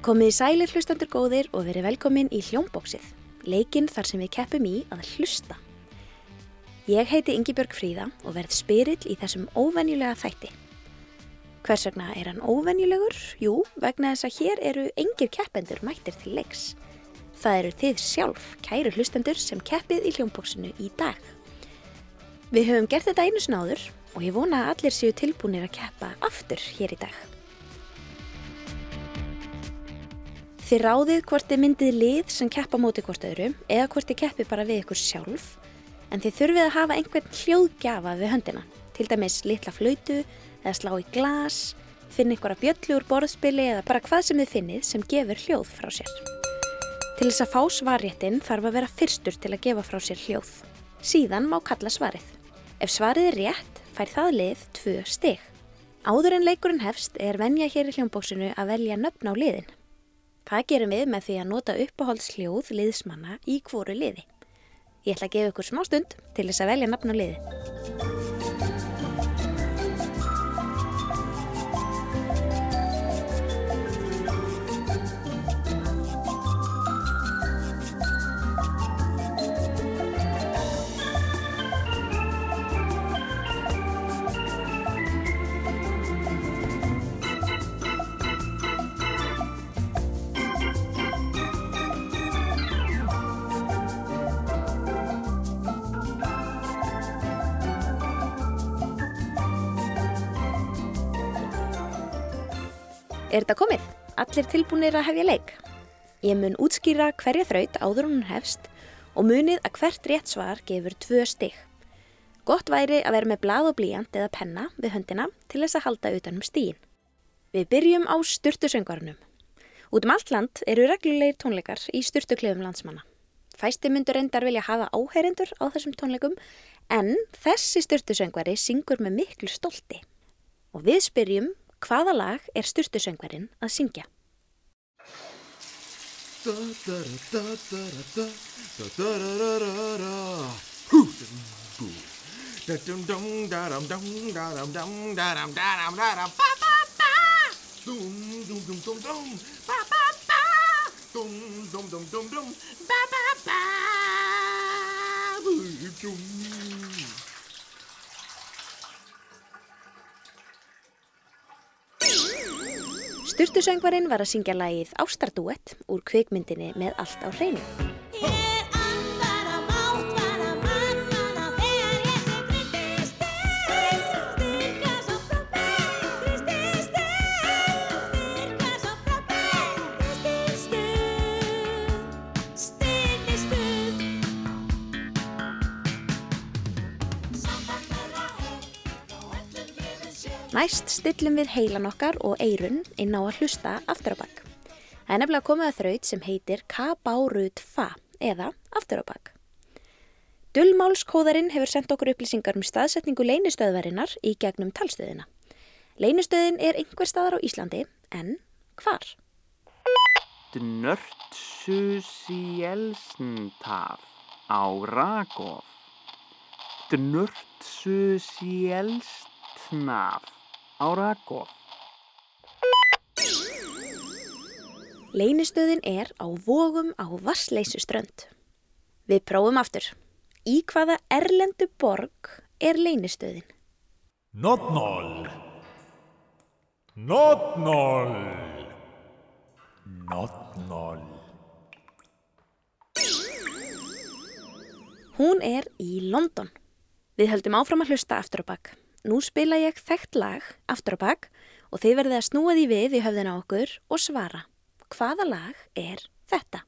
Komið í sælir hlustandur góðir og verið velkomin í hljómbóksið, leikinn þar sem við keppum í að hlusta. Ég heiti Ingibjörg Fríða og verð spyrill í þessum óvenjulega þætti. Hvers vegna er hann óvenjulegur? Jú, vegna þess að hér eru engir keppendur mættir til leiks. Það eru þið sjálf, kæru hlustandur, sem keppið í hljómbóksinu í dag. Við höfum gert þetta einu snáður og ég vona að allir séu tilbúinir að keppa aftur hér í dag. Þið ráðið hvort þið myndið lið sem keppa móti hvort öðru eða hvort þið keppi bara við ykkur sjálf en þið þurfið að hafa einhvern hljóðgjafa við höndina, til dæmis litla flautu eða slá í glas, finna einhverja bjöllu úr borðspili eða bara hvað sem þið finnið sem gefur hljóð frá sér. Til þess að fá svarréttin þarf að vera fyrstur til að gefa frá sér hljóð. Síðan má kalla svarið. Ef svarið er rétt, fær það lið tvö stig. Áður en leikurinn hefst er venja hér í hljómbóksinu að velja nöfn á liðin. Það gerum við með því að nota uppáhaldsljóð liðsmanna í hvoru liði. Ég ætla að gefa ykkur smá stund til þess að velja nafn á liði. Er þetta komið? Allir tilbúinir að hefja leik? Ég mun útskýra hverja þraut áður hún hefst og munið að hvert rétt svar gefur tvö stig. Gott væri að vera með blað og blíjant eða penna við höndina til þess að halda utanum stíin. Við byrjum á styrtusöngvarunum. Út um allt land eru reglulegir tónleikar í styrtuklefum landsmanna. Fæsti myndur endar vilja hafa áheyrendur á þessum tónleikum en þessi styrtusöngvari syngur með miklu stolti. Og við spyrjum Hvaða lag er styrtusöngvarinn að syngja? Sturtusöngvarinn var að syngja lagið Ástardúett úr kvikmyndinni með allt á hreinu. Næst stillum við heilan okkar og eirun inn á að hlusta aftur á bakk. Það er nefnilega komið að þraut sem heitir K-Bárut Fa eða aftur á bakk. Dullmálskóðarinn hefur sendt okkur upplýsingar um staðsetningu leynistöðvarinnar í gegnum talstöðina. Leynistöðin er einhver staðar á Íslandi, en hvar? Dnörtsusjelsntaf á Rakof. Dnörtsusjelstnaf á Rakof. Leynistöðin er á vógum á Vassleysuströnd. Við prófum aftur. Í hvaða erlendu borg er leynistöðin? Notnol. Notnol. Notnol. Hún er í London. Við höldum áfram að hlusta aftur á bakk. Nú spila ég þekkt lag aftur á bakk og þið verðið að snúa því við í höfðina okkur og svara. Hvaða lag er þetta?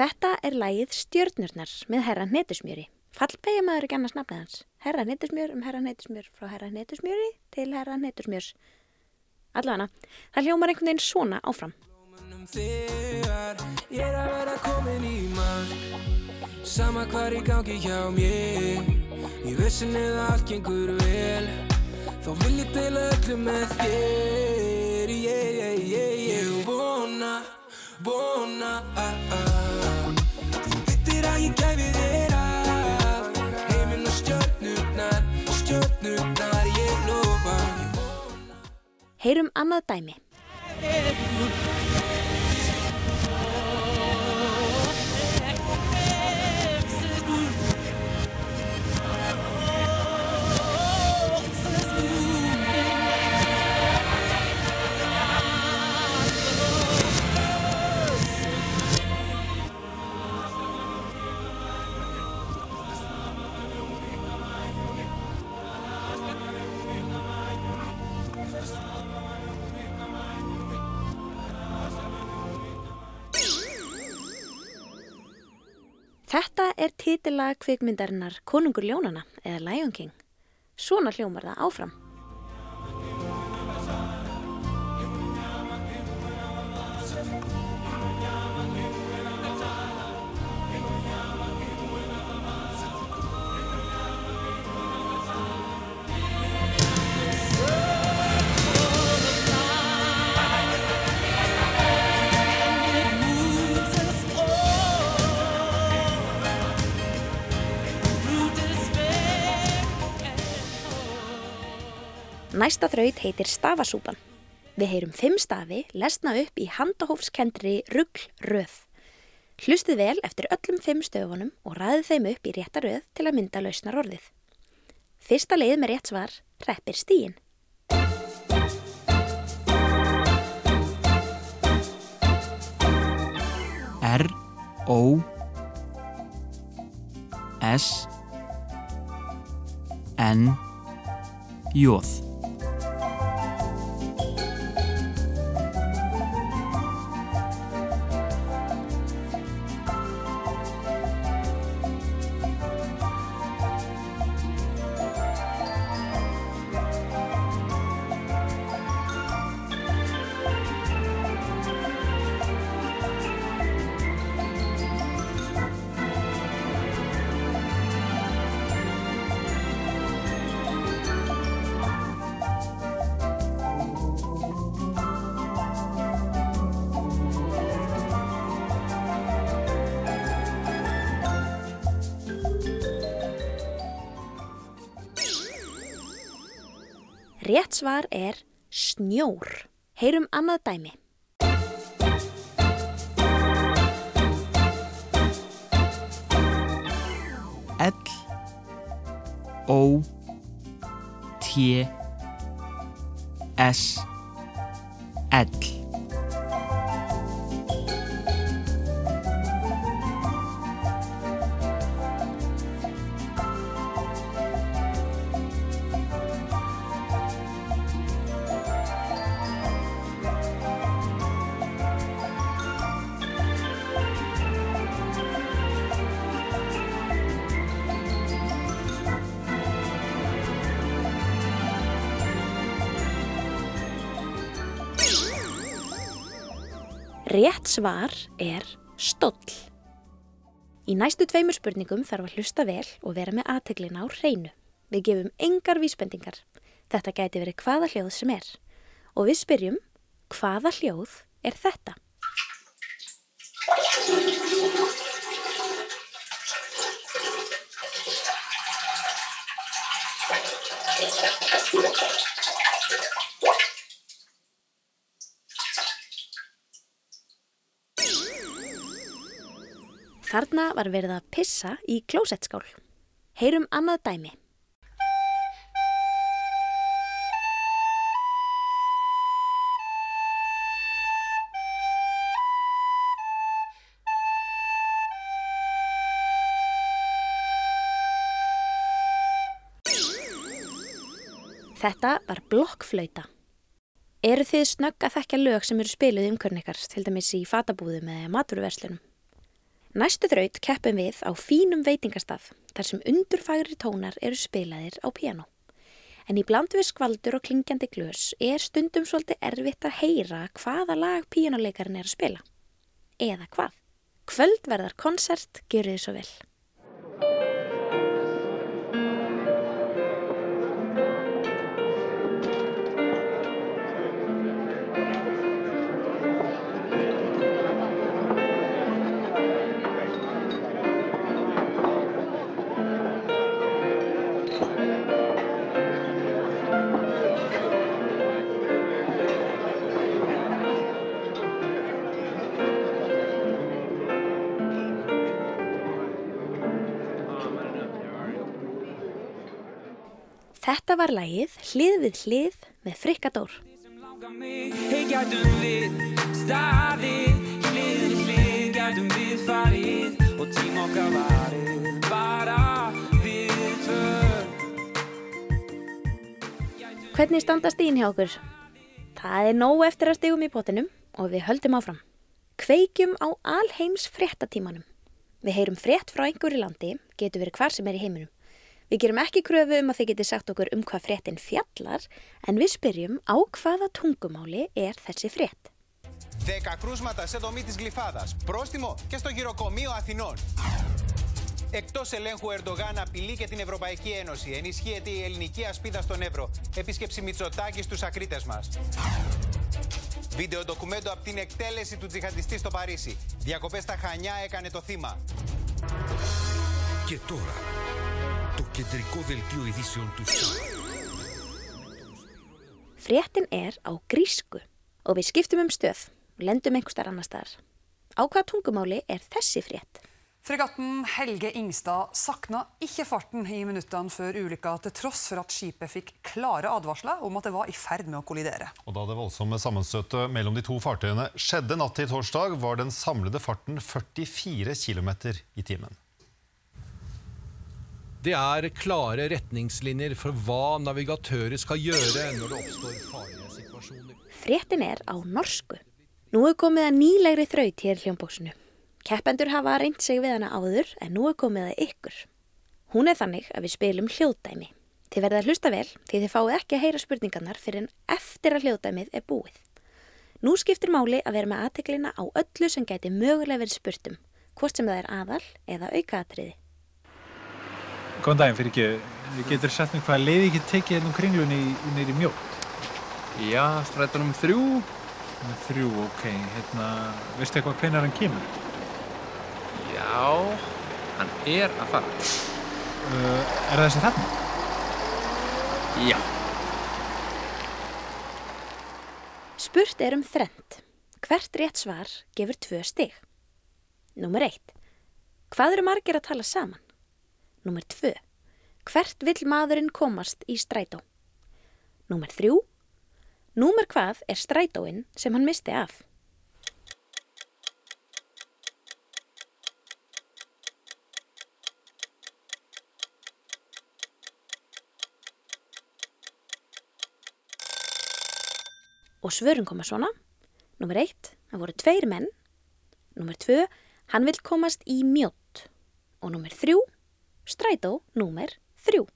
Þetta er lagið Stjörnurnar með herra Hnetusmjöri. Fallpegja maður ekki annars nafnið hans. Herra Hnetusmjör um herra Hnetusmjör frá herra Hnetusmjöri til herra Hnetusmjörs. Allavega, það hljómar einhvern veginn svona áfram. þegar ég er að vera komin í mark Sama hvar í gangi hjá mér. Í vissin eða allt gengur vel. Þá vil ég deila öllu með þér. Yeah, yeah, yeah, Ég vona, vona ah, ah. Þú vittir að ég gæfi þér allt Heiminn og stjörnurnar, stjörnurnar Ég lofa, Heyrum annað dæmi. Er titilag kvikmyndarinnar Konungur Ljónana eða Lion King. Svona hljómar það áfram. Næsta þraut heitir stafasúpan. Við heyrum fimm stafi lesna upp í handahófskendri ruggl röð. Hlustið vel eftir öllum fimm stöfunum og ræðið þeim upp í rétta röð til að mynda lausnar orðið. Fyrsta leið með rétt svar reppir stíin. R O S N J Rétt svar er snjór. Heyrum annað dæmi. L O T S L Rétt svar er stóll. Í næstu tveimur spurningum þarf að hlusta vel og vera með aðteglina á hreinu. Við gefum engar vísbendingar. Þetta gæti verið hvaða hljóð sem er. Og við spyrjum, hvaða hljóð er þetta? Þarna var verið að pissa í klósettskál. Heyrum annað dæmi. Þetta var blokkflauta. Eru þið snögg að þekkja lög sem eru spiluð umkörn ykkar, til dæmis í fatabúðum eða maturverslunum? Næstu þraut keppum við á fínum veitingastað þar sem undurfagri tónar eru spilaðir á piano. En í bland við skvaldur og klingjandi glös er stundum svolítið erfitt að heyra hvaða lag píjónuleikarin er að spila. Eða hvað? Kvöldverðar konsert gerir þið svo vel. Og tím okkar varið Bara við tvö Hvernig standa stíðin hjá okkur? Það er nóg eftir að stígum í potinum og við höldum áfram. Kveikjum á alheims fréttatímanum. Við heyrum frétt frá einhverju landi, getur verið hvar sem er í heiminum. Við gerum ekki kröfu um að þið geti sagt okkur um hvað fréttin fjallar, en við spyrjum á hvaða tungumáli er þessi frétt; 10 κρούσματα σε δομή της Γλυφάδας. Πρόστιμο και στο γυροκομείο Αθηνών. Εκτός ελέγχου Ερντογάν απειλεί και την Ευρωπαϊκή Ένωση. Ενισχύεται η ελληνική ασπίδα στον Εύρο. Επίσκεψη Μητσοτάκης στους ακρίτες μας. Βίντεο ντοκουμέντο από την εκτέλεση του τζιχαντιστή στο Παρίσι. Διακοπές στα Χανιά έκανε το θύμα. Και τώρα, το κεντρικό δελτίο ειδήσεων του Fréttin er á grísku og við skiptum um stöð og lendum einhver starf annar staðar. Á hvaða tungumáli er þessi frétt? Fregatten Helge Ingstad sakna ikke farten i minuttene før ulykka, til tross for at skipet fikk klare advarsler om at det var i ferd med å kollidere. Og da det voldsomme sammenstøtet mellom de to fartøyene skjedde natt til torsdag, var den samlede farten 44 km i timen. Det er klare retningslinjer for hva navigatører skal gjøre når det oppstår farlige situasjoner. Fréttin er á norsku. Nú er komið að nýlegri þraut hér hljómbóksinu. Keppendur hafa reynt sig við hana áður en nú er komið að ykkur. Hún er þannig að við spilum hljóðdæmi. Þið verða að hlusta vel því þið fáið ekki að heyra spurningarnar fyrir en eftir að hljóðdæmið er búið. Nú skiptir máli að vera með aðteklina á öllu sem gæti mögulega verið spurtum, hvort sem það er aðal eða aukaatriði. Góðan daginn fyrir ekki, við getur sett mér hvað leiði ekki tekið hérna um kringlunni nýri mjótt. Já, strætunum þrjú. Númer Þrjú, ok, hérna, veistu eitthvað hvenær hann kemur? Já, hann er að fara. Uh, er það þessi þarna? Já. Spurt er um þrend. Hvert rétt svar gefur tvö stig. Númer eitt. Hvað eru margir að tala saman? Númer tvö. Hvert vill maðurinn komast í strætó? Númer þrjú. Númer hvað er strætóinn sem hann misti af? Og svörum koma svona. Númer eitt, það voru tveir menn. Númer tvö, hann vill komast í mjótt. Og númer þrjú, strætó númer þrjú.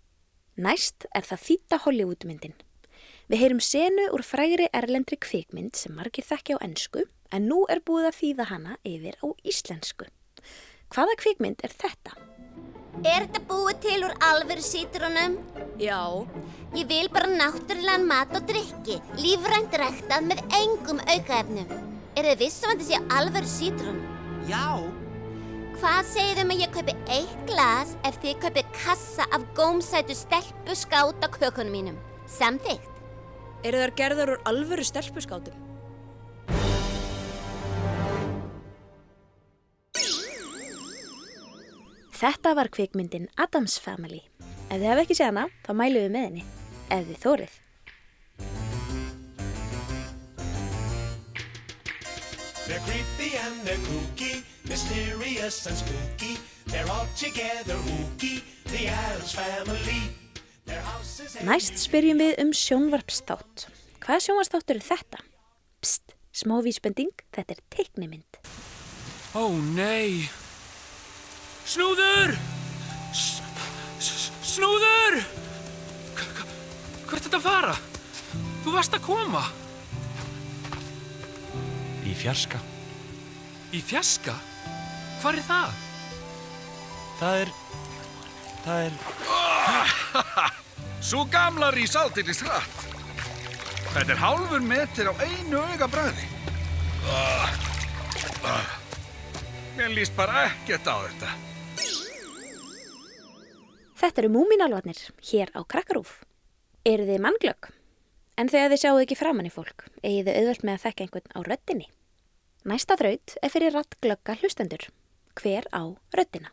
Næst er það þýtta Hollywoodmyndin. Við heyrum senu úr frægri erlendri kvikmynd sem margir þekki á ennsku en nú er búið að þýða hana yfir á íslensku. Hvaða kvikmynd er þetta? Er þetta búið til úr alvöru sítrónum? Já. Ég vil bara náttúrulegan mat og drikki, lífrænt ræktað með engum aukaefnum. Er þið vissum að þetta sé alvöru sítrón? Já. Hvað segir um að ég kaupi eitt glas ef þið kaupið kassa af gómsætu stelpu skát á kökunum mínum? Samþygt. Eru þar gerðar úr alvöru stelpuskátum? Þetta var kvikmyndin Adams Family. Ef þið hefði ekki séð hana, þá mælum við með henni. Ef þið þórið. They're creepy and they're kooky, mysterious and spooky. They're all together ooky, the Addams Family. Their house is Næst spyrjum við um sjónvarpstátt. Hvaða sjónvarpstáttur er þetta? Psst, smá vísbending, þetta er teiknimynd. Ó nei Snúður S Snúður K- k- ert að fara? Þú varst að koma. Í fjarska. Í fjaska? Hvar er það? Það er... Það er... Svo gamla rís aldeilis hratt. Þetta er hálfur metir á einu auga bræði. Mér líst bara ekkert á þetta. Þetta eru múminálvarnir hér á Krakkarúf. Eru þið mannglögg? En þegar þið sjáu ekki framann í fólk, eigið þið auðvöld með að þekka einhvern á röddinni. Næsta þraut er fyrir rattglögga hlustendur. Hver á röddina?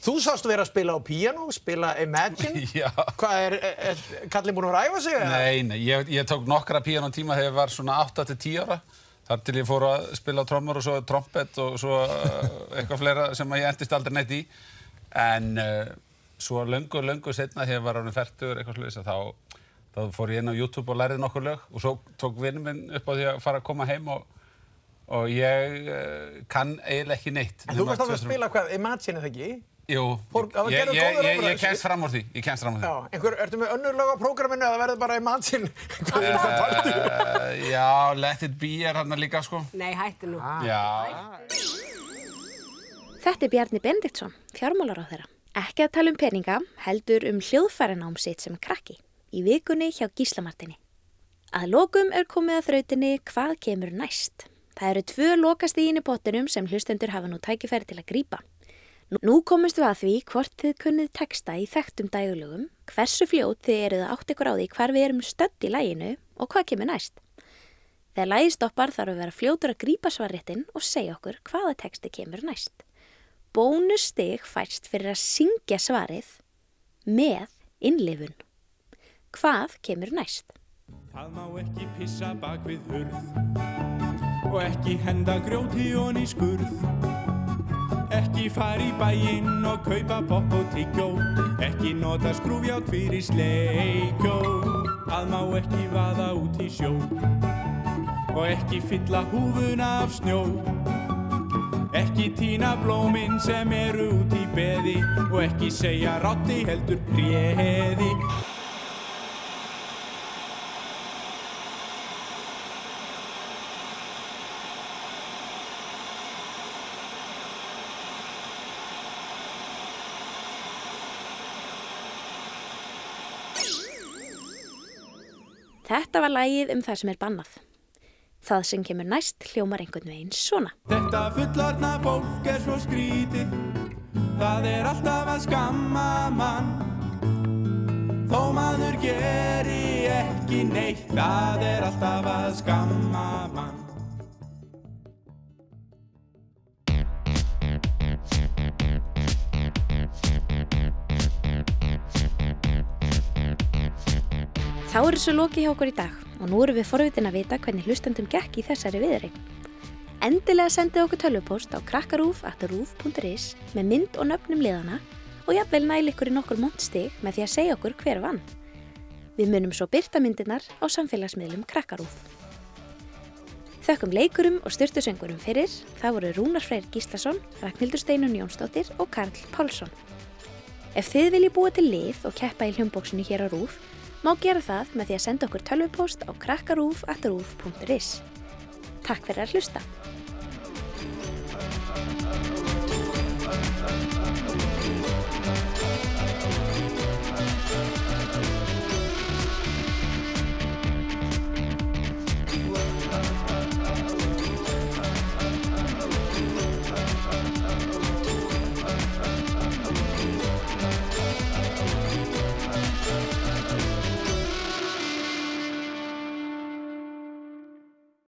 Þú sást vera að spila á piano, spila Imagine. Já. Hvað er, er, kallin búin að ræfa sig? eða? Nei, nei, ég, ég tók nokkra píanótíma þegar ég var svona 8-10 ára. Þar til ég fór að spila trommur og svo trompet og svo uh, eitthvað fleira sem ég endist aldrei neitt í. En uh, svo löngu, löngu setna þegar ég var árið færtur eitthvað sluðis að þá, þá fór ég inn á YouTube og lærið nokkur lög og svo tók vinnum minn upp á því að fara að koma heim og, og ég uh, kann eiginlega ekki neitt. En þú varst alveg að spila hvað, Imagine eða ekki? Jú, Fór- það var ég, ég, ég, ég kemst fram úr því, ég kemst fram úr því. Já, einhver, ertu með önnur lög á prógraminu eða verður bara Imagine? Hvað er það partí? Uh, já, Let It Be er hann líka sko. Nei, hættu nú. Já. Þetta er Bjarni Bendiktsson, fjármálar á þeirra. Ekki að tala um peninga, heldur um hljóðfærinám sitt sem krakki. Í vikunni hjá Gíslamartinni. Að lokum er komið að þrautinni hvað kemur næst. Það eru tvö lokastíðin í pottinum sem hlustendur hafa nú tækifæri til að grípa. Nú- komumst við að því hvort þið kunnið texta í þekktum dægulögum, hversu fljót þið eruð átt ykkur á því hvar við erum stödd í læginu og hvað kemur næst. Þegar lægi stoppar þarf að vera fljótur að grípa svarréttin og segja okkur hvaða texti kemur næst. Bónusstig fæst fyrir að syngja svarið með innlifun. Hvað kemur næst? Það má ekki pissa bak við hurð og ekki henda grjóti honni í skurð. Ekki fara í bæinn og kaupa popp og tyggjó, ekki nota skrúfjátt fyrir sleikjó. Það má ekki vaða út í sjó og ekki fylla húfuna af snjó. Ekki tína blóminn sem eru út í beði og ekki segja rátti heldur préði. Þetta var lægið um það sem er bannað. Það sem kemur næst hljómar einhvern veginn svona. Þetta fullorna fólk er svo skrítið Það er alltaf að skamma mann Þó maður geri ekki neitt Það er alltaf að skamma mann Þá er þessu loki hjá okkur í dag og nú erum við forvitin að vita hvernig hlustandum gekk í þessari viðri. Endilega sendið okkur tölvupóst á krakkarúf.rúf.is með mynd og nöfnum liðana og jafnvel næl ykkur í nokkur montstig með því að segja okkur hver vann. Við munum svo byrta myndirnar á samfélagsmiðlum krakkarúf. Þökkum leikurum og styrtusöngurum fyrir, það voru Rúnar Freyr Gíslason, Ragnhildur Steinun Jónsdóttir og Karl Pálsson. Ef þið viljið búa til lið og keppa í hljómbóksinu hér á Rúf, má gera það með því að senda okkur tölvupóst á krakkarúf.rúf.is. Takk fyrir að hlusta.